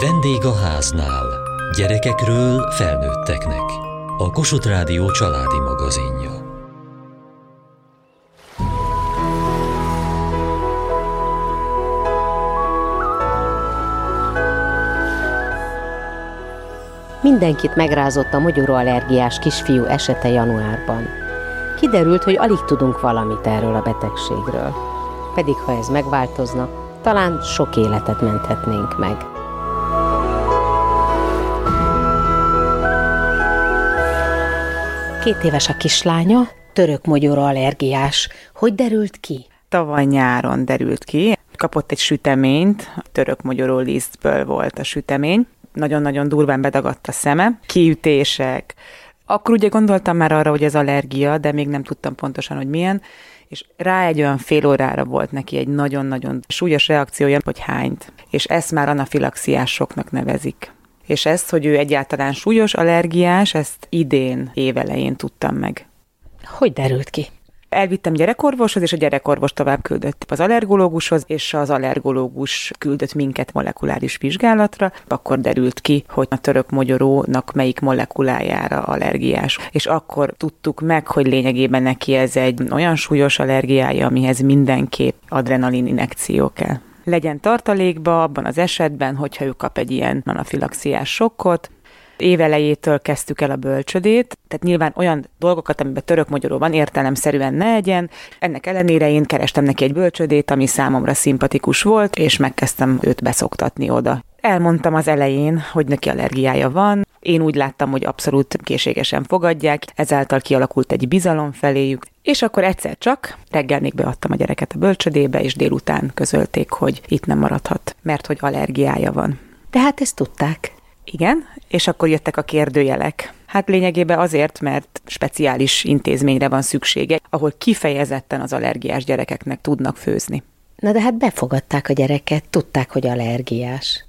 Vendég a háznál. Gyerekekről felnőtteknek. A Kossuth Rádió családi magazinja. Mindenkit megrázott a magyaróallergiás kisfiú esete januárban. Kiderült, hogy alig tudunk valamit erről a betegségről. Pedig ha ez megváltozna, talán sok életet menthetnénk meg. Két éves a kislánya, török magyaró allergiás. Hogy derült ki? Tavaly nyáron derült ki. Kapott egy süteményt, török magyaró lisztből volt a sütemény. Nagyon-nagyon durván bedagadt a szeme, kiütések. Akkor ugye gondoltam már arra, hogy ez allergia, de még nem tudtam pontosan, hogy milyen és rá egy olyan fél órára volt neki egy nagyon-nagyon súlyos reakciója, hogy hányt. És ezt már anafilaxiásoknak nevezik. És ezt, hogy ő egyáltalán súlyos allergiás, ezt idén évelején tudtam meg. Hogy derült ki? Elvittem gyerekorvoshoz, és a gyerekorvos tovább küldött az allergológushoz, és az allergológus küldött minket molekuláris vizsgálatra. Akkor derült ki, hogy a török mogyorónak melyik molekulájára allergiás. És akkor tudtuk meg, hogy lényegében neki ez egy olyan súlyos allergiája, amihez mindenképp adrenalin injekció kell legyen tartalékba abban az esetben, hogyha ő kap egy ilyen anafilaxiás sokkot, évelejétől kezdtük el a bölcsödét, tehát nyilván olyan dolgokat, amiben török van, értelemszerűen ne legyen. Ennek ellenére én kerestem neki egy bölcsödét, ami számomra szimpatikus volt, és megkezdtem őt beszoktatni oda. Elmondtam az elején, hogy neki allergiája van, én úgy láttam, hogy abszolút készségesen fogadják, ezáltal kialakult egy bizalom feléjük, és akkor egyszer csak reggel még beadtam a gyereket a bölcsödébe, és délután közölték, hogy itt nem maradhat, mert hogy allergiája van. Tehát ezt tudták. Igen, és akkor jöttek a kérdőjelek. Hát lényegében azért, mert speciális intézményre van szüksége, ahol kifejezetten az allergiás gyerekeknek tudnak főzni. Na de hát befogadták a gyereket, tudták, hogy allergiás.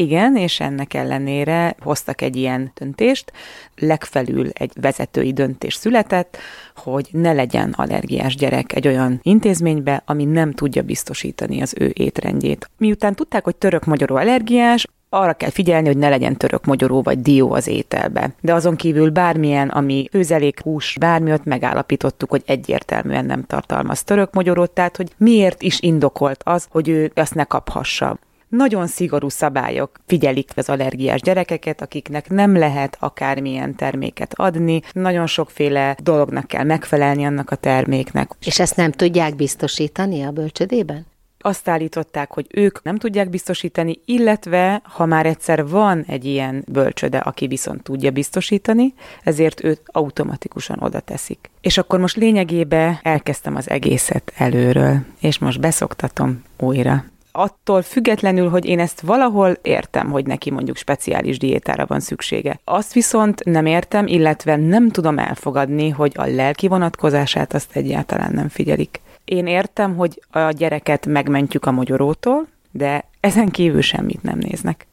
Igen, és ennek ellenére hoztak egy ilyen döntést, legfelül egy vezetői döntés született, hogy ne legyen allergiás gyerek egy olyan intézménybe, ami nem tudja biztosítani az ő étrendjét. Miután tudták, hogy török magyarul allergiás, arra kell figyelni, hogy ne legyen török magyaró vagy dió az ételbe. De azon kívül bármilyen, ami főzelék, hús, bármi ott megállapítottuk, hogy egyértelműen nem tartalmaz török magyarót, tehát hogy miért is indokolt az, hogy ő azt ne kaphassa nagyon szigorú szabályok figyelik az allergiás gyerekeket, akiknek nem lehet akármilyen terméket adni, nagyon sokféle dolognak kell megfelelni annak a terméknek. És ezt nem tudják biztosítani a bölcsödében? azt állították, hogy ők nem tudják biztosítani, illetve ha már egyszer van egy ilyen bölcsöde, aki viszont tudja biztosítani, ezért őt automatikusan oda teszik. És akkor most lényegébe elkezdtem az egészet előről, és most beszoktatom újra attól függetlenül, hogy én ezt valahol értem, hogy neki mondjuk speciális diétára van szüksége. Azt viszont nem értem, illetve nem tudom elfogadni, hogy a lelki vonatkozását azt egyáltalán nem figyelik. Én értem, hogy a gyereket megmentjük a mogyorótól, de ezen kívül semmit nem néznek.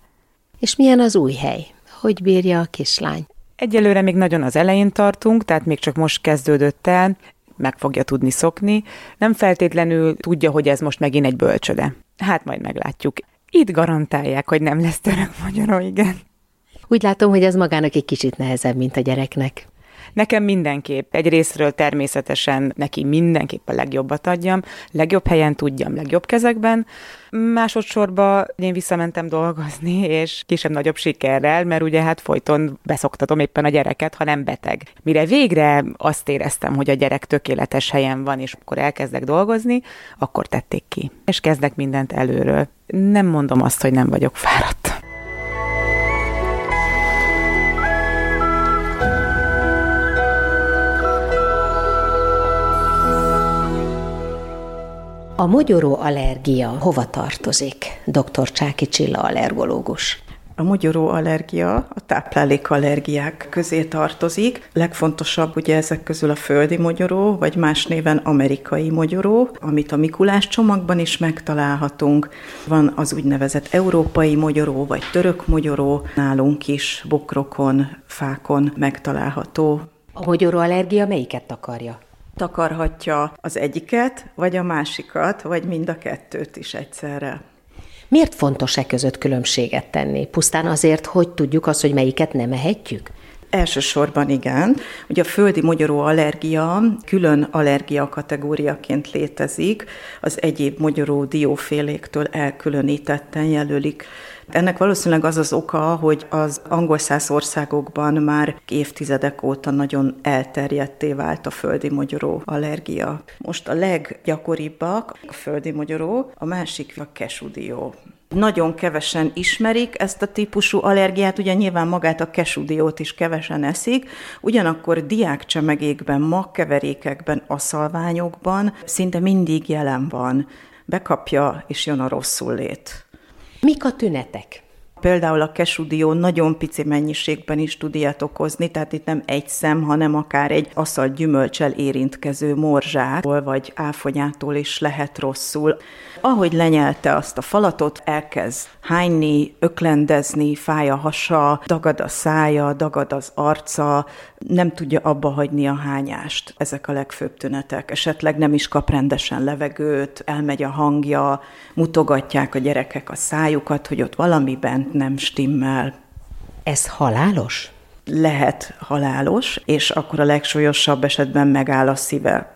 És milyen az új hely? Hogy bírja a kislány? Egyelőre még nagyon az elején tartunk, tehát még csak most kezdődött el, meg fogja tudni szokni. Nem feltétlenül tudja, hogy ez most megint egy bölcsöde. Hát majd meglátjuk. Itt garantálják, hogy nem lesz török magyaró, igen. Úgy látom, hogy ez magának egy kicsit nehezebb, mint a gyereknek. Nekem mindenképp. Egy részről természetesen neki mindenképp a legjobbat adjam, legjobb helyen tudjam, legjobb kezekben. Másodszorban én visszamentem dolgozni, és kisebb-nagyobb sikerrel, mert ugye hát folyton beszoktatom éppen a gyereket, ha nem beteg. Mire végre azt éreztem, hogy a gyerek tökéletes helyen van, és akkor elkezdek dolgozni, akkor tették ki. És kezdek mindent előről. Nem mondom azt, hogy nem vagyok fáradt. A mogyoró allergia hova tartozik? Dr. Csáki Csilla allergológus. A mogyoró allergia a táplálékallergiák közé tartozik. Legfontosabb ugye ezek közül a földi mogyoró, vagy más néven amerikai mogyoró, amit a Mikulás csomagban is megtalálhatunk. Van az úgynevezett európai mogyoró, vagy török mogyoró, nálunk is bokrokon, fákon megtalálható. A mogyoró allergia melyiket akarja? Takarhatja az egyiket, vagy a másikat, vagy mind a kettőt is egyszerre. Miért fontos e között különbséget tenni? Pusztán azért, hogy tudjuk azt, hogy melyiket nem ehetjük? Elsősorban igen. Ugye a földi mogyoró allergia külön allergia kategóriaként létezik, az egyéb mogyoró dióféléktől elkülönítetten jelölik. Ennek valószínűleg az az oka, hogy az angol száz országokban már évtizedek óta nagyon elterjedté vált a földi mogyoró allergia. Most a leggyakoribbak a földi mogyoró, a másik a kesudió. Nagyon kevesen ismerik ezt a típusú allergiát, ugye nyilván magát a kesudiót is kevesen eszik, ugyanakkor diákcsemegékben, magkeverékekben, aszalványokban szinte mindig jelen van. Bekapja, és jön a rosszul lét. Mik a tünetek? Például a kesudió nagyon pici mennyiségben is tud ilyet okozni, tehát itt nem egy szem, hanem akár egy aszalt gyümölcsel érintkező morzsától vagy áfonyától is lehet rosszul. Ahogy lenyelte azt a falatot, elkezd hányni, öklendezni, fáj a hasa, dagad a szája, dagad az arca, nem tudja abba hagyni a hányást. Ezek a legfőbb tünetek. Esetleg nem is kap rendesen levegőt, elmegy a hangja, mutogatják a gyerekek a szájukat, hogy ott valami bent nem stimmel. Ez halálos? Lehet halálos, és akkor a legsúlyosabb esetben megáll a szíve.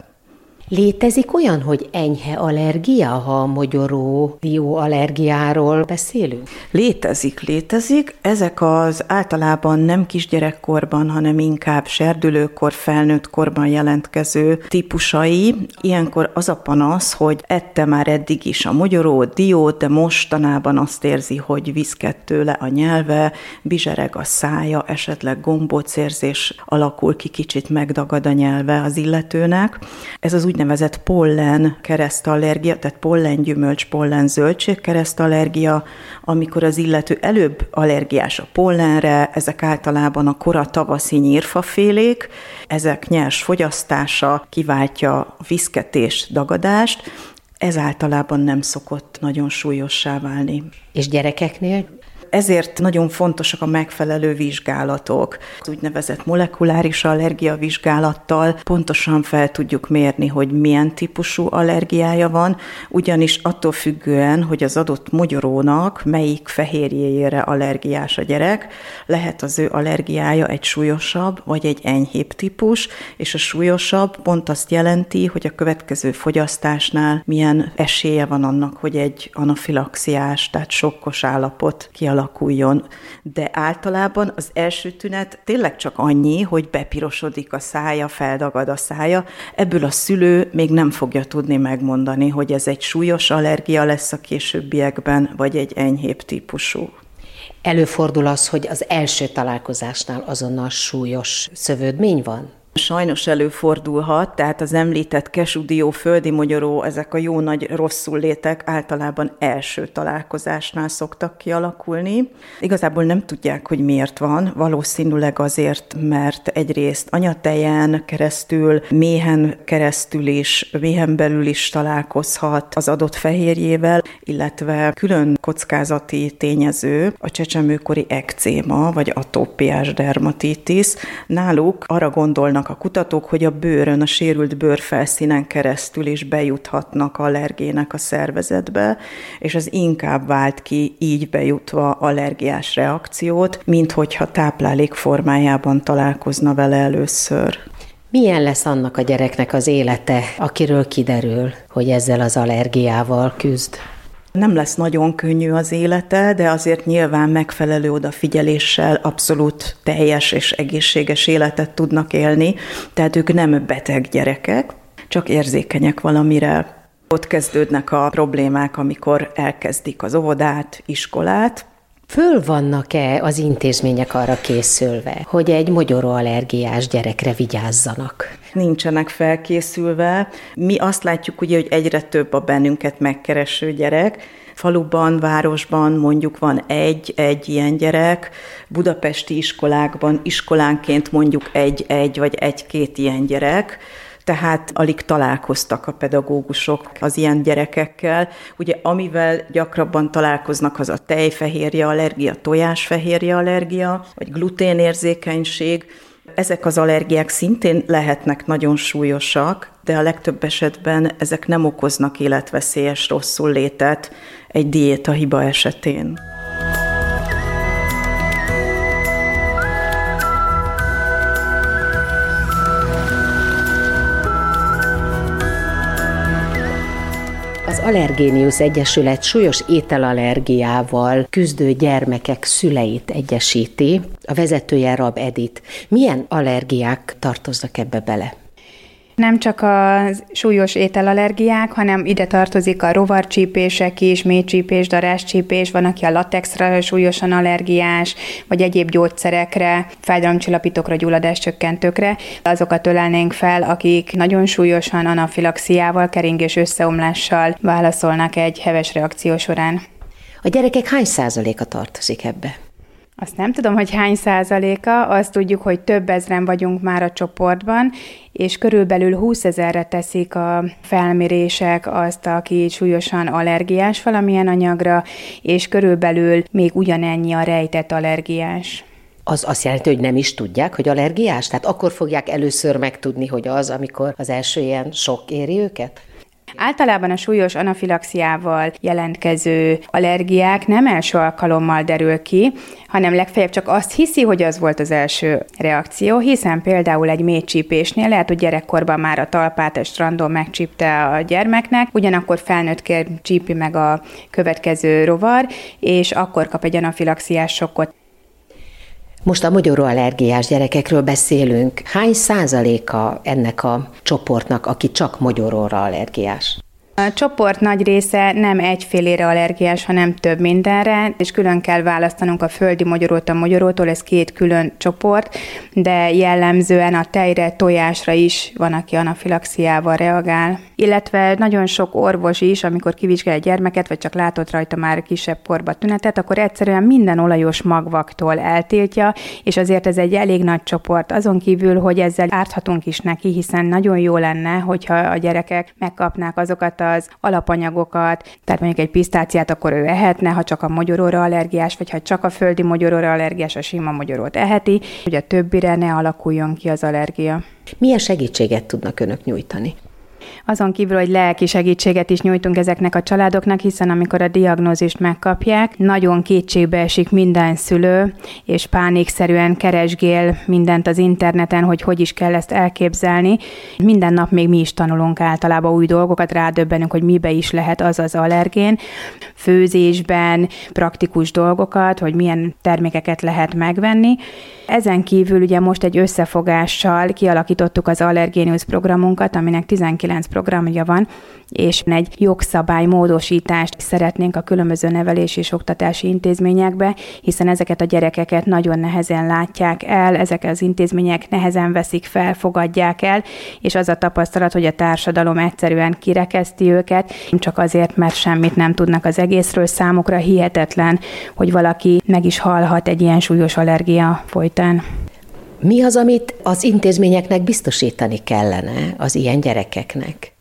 Létezik olyan, hogy enyhe allergia, ha a mogyoró dió allergiáról beszélünk? Létezik, létezik. Ezek az általában nem kisgyerekkorban, hanem inkább serdülőkor, felnőtt korban jelentkező típusai. Ilyenkor az a panasz, hogy ette már eddig is a mogyoró diót, de mostanában azt érzi, hogy viszket tőle a nyelve, bizsereg a szája, esetleg gombócérzés alakul ki, kicsit megdagad a nyelve az illetőnek. Ez az úgy úgynevezett pollen keresztallergia, tehát pollen gyümölcs, pollen zöldség keresztallergia, amikor az illető előbb allergiás a pollenre, ezek általában a kora tavaszi nyírfafélék, ezek nyers fogyasztása kiváltja a viszketés, dagadást, ez általában nem szokott nagyon súlyossá válni. És gyerekeknél ezért nagyon fontosak a megfelelő vizsgálatok. Az úgynevezett molekuláris allergia vizsgálattal pontosan fel tudjuk mérni, hogy milyen típusú allergiája van, ugyanis attól függően, hogy az adott mogyorónak melyik fehérjéjére allergiás a gyerek, lehet az ő allergiája egy súlyosabb vagy egy enyhébb típus, és a súlyosabb pont azt jelenti, hogy a következő fogyasztásnál milyen esélye van annak, hogy egy anafilaxiás, tehát sokkos állapot kialakul alakuljon. De általában az első tünet tényleg csak annyi, hogy bepirosodik a szája, feldagad a szája. Ebből a szülő még nem fogja tudni megmondani, hogy ez egy súlyos allergia lesz a későbbiekben, vagy egy enyhébb típusú. Előfordul az, hogy az első találkozásnál azonnal súlyos szövődmény van? Sajnos előfordulhat, tehát az említett kesudió, földi magyaró, ezek a jó nagy rosszul létek általában első találkozásnál szoktak kialakulni. Igazából nem tudják, hogy miért van, valószínűleg azért, mert egyrészt anyatejen keresztül, méhen keresztül is, méhen belül is találkozhat az adott fehérjével, illetve külön kockázati tényező a csecsemőkori ekcéma, vagy atópiás dermatitis. Náluk arra gondolnak, gondolnak a kutatók, hogy a bőrön, a sérült bőrfelszínen keresztül is bejuthatnak allergének a szervezetbe, és az inkább vált ki így bejutva allergiás reakciót, mint hogyha táplálék formájában találkozna vele először. Milyen lesz annak a gyereknek az élete, akiről kiderül, hogy ezzel az allergiával küzd? Nem lesz nagyon könnyű az élete, de azért nyilván megfelelő odafigyeléssel abszolút teljes és egészséges életet tudnak élni, tehát ők nem beteg gyerekek, csak érzékenyek valamire. Ott kezdődnek a problémák, amikor elkezdik az óvodát, iskolát, Föl vannak-e az intézmények arra készülve, hogy egy magyaróallergiás gyerekre vigyázzanak? Nincsenek felkészülve. Mi azt látjuk ugye, hogy egyre több a bennünket megkereső gyerek, faluban, városban mondjuk van egy-egy ilyen gyerek, budapesti iskolákban iskolánként mondjuk egy-egy vagy egy-két ilyen gyerek, tehát alig találkoztak a pedagógusok az ilyen gyerekekkel. Ugye amivel gyakrabban találkoznak, az a tejfehérje allergia, tojásfehérje allergia, vagy gluténérzékenység, ezek az allergiák szintén lehetnek nagyon súlyosak, de a legtöbb esetben ezek nem okoznak életveszélyes rosszul létet egy diéta hiba esetén. Allergénius Egyesület súlyos ételallergiával küzdő gyermekek szüleit egyesíti. A vezetője Rab Edit. Milyen allergiák tartoznak ebbe bele? Nem csak a súlyos ételallergiák, hanem ide tartozik a rovarcsípések is, mélycsípés, daráscsípés, van, aki a latexra súlyosan allergiás, vagy egyéb gyógyszerekre, fájdalomcsillapítókra, gyulladáscsökkentőkre. Azokat ölelnénk fel, akik nagyon súlyosan anafilaxiával, keringés összeomlással válaszolnak egy heves reakció során. A gyerekek hány százaléka tartozik ebbe? Azt nem tudom, hogy hány százaléka, azt tudjuk, hogy több ezren vagyunk már a csoportban, és körülbelül 20 ezerre teszik a felmérések azt, aki súlyosan allergiás valamilyen anyagra, és körülbelül még ugyanennyi a rejtett allergiás. Az azt jelenti, hogy nem is tudják, hogy allergiás? Tehát akkor fogják először megtudni, hogy az, amikor az első ilyen sok éri őket? Általában a súlyos anafilaxiával jelentkező allergiák nem első alkalommal derül ki, hanem legfeljebb csak azt hiszi, hogy az volt az első reakció, hiszen például egy mélycsípésnél lehet, hogy gyerekkorban már a talpát a strandon megcsípte a gyermeknek, ugyanakkor felnőttként csípi meg a következő rovar, és akkor kap egy anafilaxiás sokkot. Most a magyaróallergiás gyerekekről beszélünk. Hány százaléka ennek a csoportnak, aki csak magyaróra allergiás? A csoport nagy része nem egyfélére allergiás, hanem több mindenre, és külön kell választanunk a földi magyarót a magyarótól, ez két külön csoport, de jellemzően a tejre, tojásra is van, aki anafilaxiával reagál. Illetve nagyon sok orvos is, amikor kivizsgál egy gyermeket, vagy csak látott rajta már kisebb porba tünetet, akkor egyszerűen minden olajos magvaktól eltiltja, és azért ez egy elég nagy csoport. Azon kívül, hogy ezzel árthatunk is neki, hiszen nagyon jó lenne, hogyha a gyerekek megkapnák azokat az alapanyagokat, tehát mondjuk egy pisztáciát akkor ő ehetne, ha csak a mogyoróra allergiás, vagy ha csak a földi mogyoróra allergiás, a sima mogyorót eheti, hogy a többire ne alakuljon ki az allergia. Milyen segítséget tudnak önök nyújtani? Azon kívül, hogy lelki segítséget is nyújtunk ezeknek a családoknak, hiszen amikor a diagnózist megkapják, nagyon kétségbe esik minden szülő, és pánikszerűen keresgél mindent az interneten, hogy hogy is kell ezt elképzelni. Minden nap még mi is tanulunk általában új dolgokat, rádöbbenünk, hogy mibe is lehet az az allergén. Főzésben praktikus dolgokat, hogy milyen termékeket lehet megvenni. Ezen kívül ugye most egy összefogással kialakítottuk az Allergénius programunkat, aminek 19 programja van, és egy jogszabály módosítást szeretnénk a különböző nevelési és oktatási intézményekbe, hiszen ezeket a gyerekeket nagyon nehezen látják el, ezek az intézmények nehezen veszik fel, fogadják el, és az a tapasztalat, hogy a társadalom egyszerűen kirekeszti őket, csak azért, mert semmit nem tudnak az egészről, számukra hihetetlen, hogy valaki meg is halhat egy ilyen súlyos allergia folytán. Mi az, amit az intézményeknek biztosítani kellene az ilyen gyerekeknek?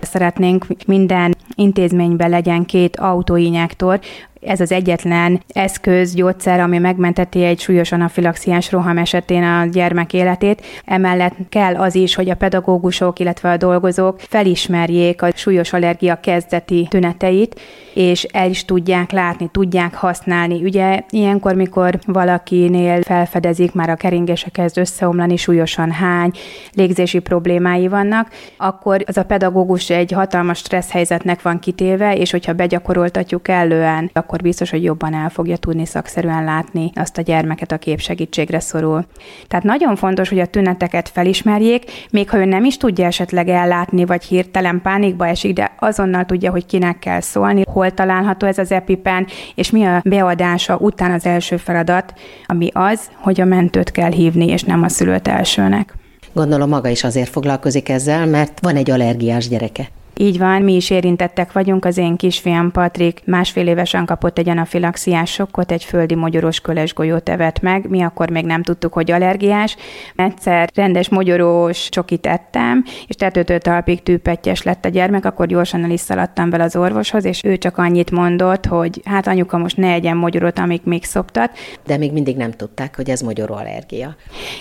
Szeretnénk minden intézményben legyen két autóinjektor, ez az egyetlen eszköz, gyógyszer, ami megmenteti egy súlyos anafilaxiás roham esetén a gyermek életét. Emellett kell az is, hogy a pedagógusok, illetve a dolgozók felismerjék a súlyos allergia kezdeti tüneteit, és el is tudják látni, tudják használni. Ugye ilyenkor, mikor valakinél felfedezik, már a keringése kezd összeomlani, súlyosan hány, légzési problémái vannak, akkor az a pedagógus egy hatalmas stressz helyzetnek van kitéve, és hogyha begyakoroltatjuk elően, akkor biztos, hogy jobban el fogja tudni szakszerűen látni azt a gyermeket, a képsegítségre szorul. Tehát nagyon fontos, hogy a tüneteket felismerjék, még ha ő nem is tudja esetleg ellátni, vagy hirtelen pánikba esik, de azonnal tudja, hogy kinek kell szólni, hol található ez az epipen, és mi a beadása után az első feladat, ami az, hogy a mentőt kell hívni, és nem a szülőt elsőnek. Gondolom maga is azért foglalkozik ezzel, mert van egy allergiás gyereke. Így van, mi is érintettek vagyunk. Az én kisfiam Patrik másfél évesen kapott egy anafilaxiás sokkot, egy földi mogyorós golyót evett meg. Mi akkor még nem tudtuk, hogy allergiás. Egyszer rendes mogyorós csokit ettem, és tetőtől talpig tűpettyes lett a gyermek, akkor gyorsan el is szaladtam vele az orvoshoz, és ő csak annyit mondott, hogy hát anyuka most ne egyen mogyorot, amik még szoptat. De még mindig nem tudták, hogy ez magyaró allergia.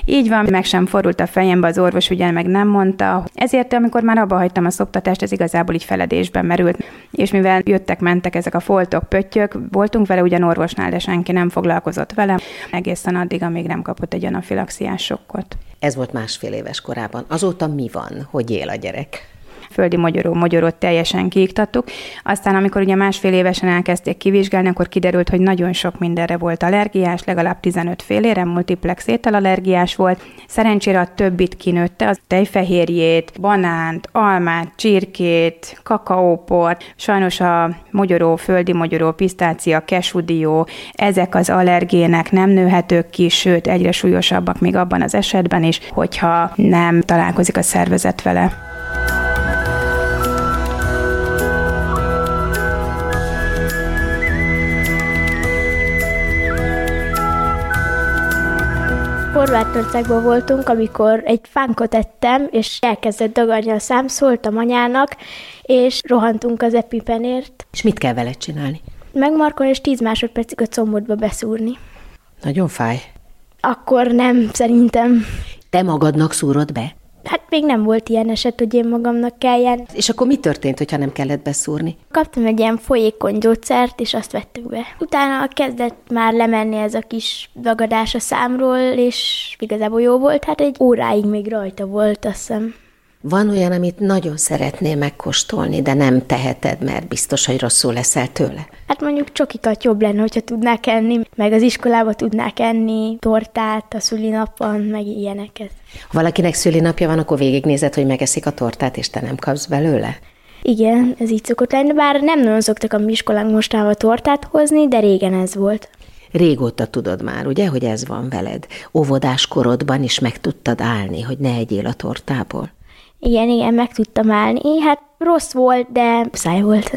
Így van, meg sem forult a fejembe, az orvos ugye meg nem mondta. Ezért, amikor már abba hagytam a szoptatást, ez igazából így feledésben merült. És mivel jöttek, mentek ezek a foltok, pöttyök, voltunk vele ugyan orvosnál, de senki nem foglalkozott vele, egészen addig, amíg nem kapott egy anafilaxiás sokkot. Ez volt másfél éves korában. Azóta mi van? Hogy él a gyerek? Földi magyaró magyarót teljesen kiiktattuk. Aztán, amikor ugye másfél évesen elkezdték kivizsgálni, akkor kiderült, hogy nagyon sok mindenre volt allergiás, legalább 15 félére multiplex ételallergiás volt. Szerencsére a többit kinőtte, az tejfehérjét, banánt, almát, csirkét, kakaóport, sajnos a magyaró, földi magyaró, pisztácia, kesudió, ezek az allergének nem nőhetők ki, sőt egyre súlyosabbak még abban az esetben is, hogyha nem találkozik a szervezet vele. Horvátországban voltunk, amikor egy fánkot ettem, és elkezdett dagadni a szám, szóltam anyának, és rohantunk az epipenért. És mit kell vele csinálni? Megmarkolni, és 10 másodpercig a combodba beszúrni. Nagyon fáj. Akkor nem, szerintem. Te magadnak szúrod be? Még nem volt ilyen eset, hogy én magamnak kelljen. És akkor mi történt, hogyha nem kellett beszúrni? Kaptam egy ilyen folyékony gyógyszert, és azt vettük be. Utána kezdett már lemenni ez a kis dagadás a számról, és igazából jó volt, hát egy óráig még rajta volt, azt hiszem. Van olyan, amit nagyon szeretnél megkóstolni, de nem teheted, mert biztos, hogy rosszul leszel tőle? Hát mondjuk csokikat jobb lenne, hogyha tudnák enni, meg az iskolába tudnák enni, tortát a szülinapon, meg ilyeneket. Ha valakinek szülinapja van, akkor végignézed, hogy megeszik a tortát, és te nem kapsz belőle? Igen, ez így szokott lenni, bár nem nagyon szoktak a mi iskolánk mostában tortát hozni, de régen ez volt. Régóta tudod már, ugye, hogy ez van veled. Óvodás korodban is meg tudtad állni, hogy ne egyél a tortából. Igen, igen, meg tudtam állni. Hát rossz volt, de száj volt.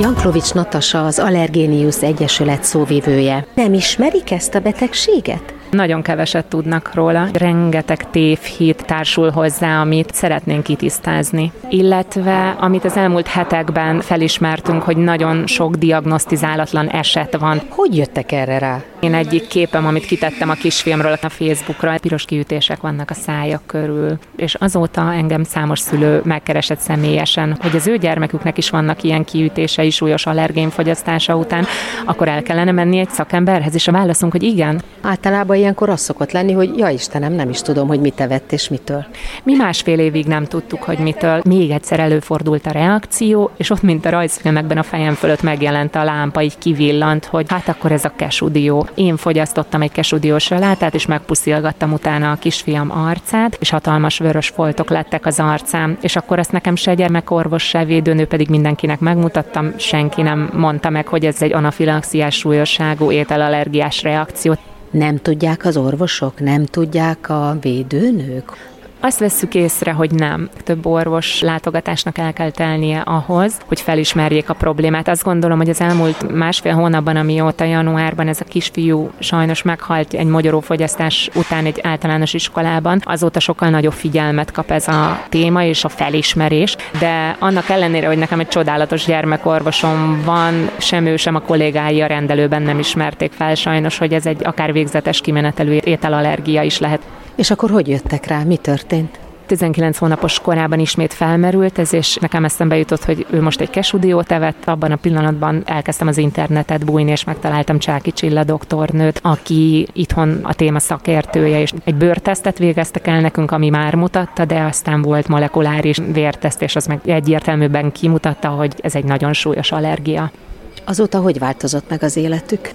Janklovics Natasa az Allergénius Egyesület szóvivője. Nem ismerik ezt a betegséget? Nagyon keveset tudnak róla, rengeteg tévhit társul hozzá, amit szeretnénk kitisztázni. Illetve, amit az elmúlt hetekben felismertünk, hogy nagyon sok diagnosztizálatlan eset van. Hogy jöttek erre rá? Én egyik képem, amit kitettem a kisfilmről a Facebookra, piros kiütések vannak a szájak körül, és azóta engem számos szülő megkeresett személyesen, hogy az ő gyermeküknek is vannak ilyen kiütései súlyos allergénfogyasztása után, akkor el kellene menni egy szakemberhez, és a válaszunk, hogy igen. Általában ilyenkor az szokott lenni, hogy ja Istenem, nem is tudom, hogy mit evett és mitől. Mi másfél évig nem tudtuk, hogy mitől. Még egyszer előfordult a reakció, és ott, mint a rajzfilmekben a fejem fölött megjelent a lámpa, így kivillant, hogy hát akkor ez a kesudió. Én fogyasztottam egy kesudiós salátát, és megpuszilgattam utána a kisfiam arcát, és hatalmas vörös foltok lettek az arcám, és akkor ezt nekem se gyermekorvos, se védőnő, pedig mindenkinek megmutattam, senki nem mondta meg, hogy ez egy anafilaxiás súlyosságú ételallergiás reakció. Nem tudják az orvosok, nem tudják a védőnők? Azt vesszük észre, hogy nem. Több orvos látogatásnak el kell telnie ahhoz, hogy felismerjék a problémát. Azt gondolom, hogy az elmúlt másfél hónapban, amióta januárban ez a kisfiú sajnos meghalt egy magyarófogyasztás után egy általános iskolában, azóta sokkal nagyobb figyelmet kap ez a téma és a felismerés. De annak ellenére, hogy nekem egy csodálatos gyermekorvosom van, sem ő, sem a kollégái a rendelőben nem ismerték fel sajnos, hogy ez egy akár végzetes kimenetelő ételallergia is lehet. És akkor hogy jöttek rá? Mi történt? 19 hónapos korában ismét felmerült ez, és nekem eszembe jutott, hogy ő most egy kesudiót evett. Abban a pillanatban elkezdtem az internetet bújni, és megtaláltam Csáki Csilla doktornőt, aki itthon a téma szakértője, és egy bőrtesztet végeztek el nekünk, ami már mutatta, de aztán volt molekuláris vérteszt, és az meg egyértelműen kimutatta, hogy ez egy nagyon súlyos allergia. Azóta hogy változott meg az életük?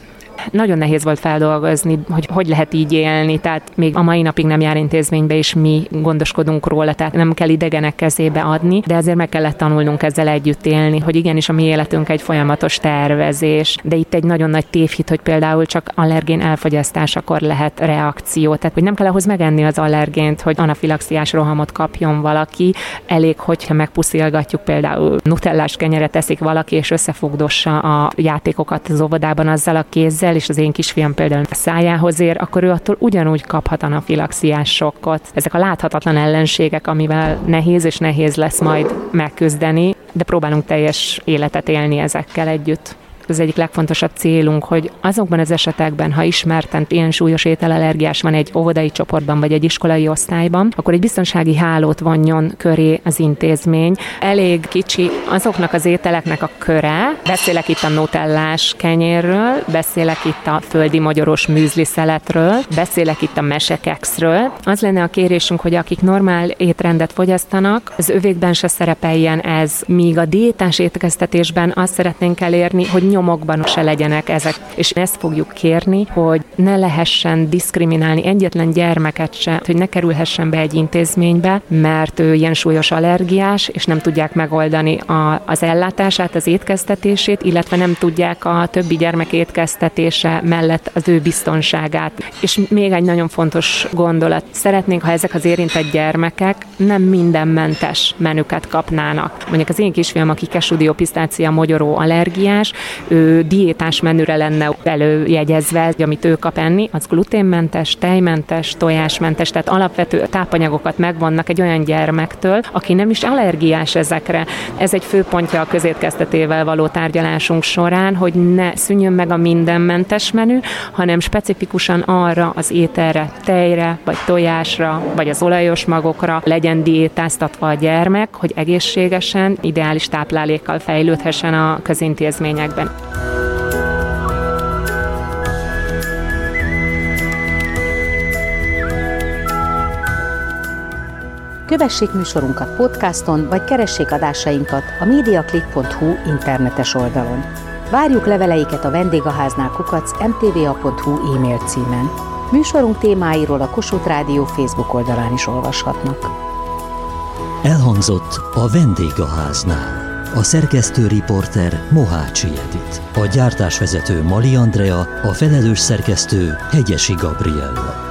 Nagyon nehéz volt feldolgozni, hogy hogy lehet így élni, tehát még a mai napig nem jár intézménybe, és mi gondoskodunk róla, tehát nem kell idegenek kezébe adni, de azért meg kellett tanulnunk ezzel együtt élni, hogy igenis a mi életünk egy folyamatos tervezés, de itt egy nagyon nagy tévhit, hogy például csak allergén elfogyasztásakor lehet reakció, tehát hogy nem kell ahhoz megenni az allergént, hogy anafilaxiás rohamot kapjon valaki, elég, hogyha megpuszilgatjuk például nutellás kenyeret eszik valaki, és összefogdossa a játékokat az óvodában azzal a kézzel, és az én kisfiam például a szájához ér, akkor ő attól ugyanúgy kaphat anafilaxiás sokkot. Ezek a láthatatlan ellenségek, amivel nehéz és nehéz lesz majd megküzdeni, de próbálunk teljes életet élni ezekkel együtt az egyik legfontosabb célunk, hogy azokban az esetekben, ha ismerten ilyen súlyos ételallergiás van egy óvodai csoportban vagy egy iskolai osztályban, akkor egy biztonsági hálót vonjon köré az intézmény. Elég kicsi azoknak az ételeknek a köre, beszélek itt a nutellás kenyérről, beszélek itt a földi magyaros műzli szeletről, beszélek itt a mesekexről. Az lenne a kérésünk, hogy akik normál étrendet fogyasztanak, az övékben se szerepeljen ez, míg a diétás étkeztetésben azt szeretnénk elérni, hogy nyomokban se legyenek ezek. És ezt fogjuk kérni, hogy ne lehessen diszkriminálni egyetlen gyermeket se, hogy ne kerülhessen be egy intézménybe, mert ő ilyen súlyos allergiás, és nem tudják megoldani a, az ellátását, az étkeztetését, illetve nem tudják a többi gyermek étkeztetése mellett az ő biztonságát. És még egy nagyon fontos gondolat. Szeretnénk, ha ezek az érintett gyermekek nem mindenmentes menüket kapnának. Mondjuk az én kisfiam, aki kesudiópisztácia mogyoró allergiás, ő diétás menüre lenne előjegyezve, amit ő kap enni, az gluténmentes, tejmentes, tojásmentes, tehát alapvető tápanyagokat megvannak egy olyan gyermektől, aki nem is allergiás ezekre. Ez egy főpontja a közétkeztetével való tárgyalásunk során, hogy ne szűnjön meg a mindenmentes menü, hanem specifikusan arra az ételre, tejre, vagy tojásra, vagy az olajos magokra legyen diétáztatva a gyermek, hogy egészségesen, ideális táplálékkal fejlődhessen a közintézményekben. Kövessék műsorunkat podcaston, vagy keressék adásainkat a mediaclick.hu internetes oldalon. Várjuk leveleiket a vendégháznál kukac mtva.hu e-mail címen. Műsorunk témáiról a Kossuth Rádió Facebook oldalán is olvashatnak. Elhangzott a vendégháznál. A szerkesztő riporter Mohácsi Edit. A gyártásvezető Mali Andrea, a felelős szerkesztő Hegyesi Gabriella.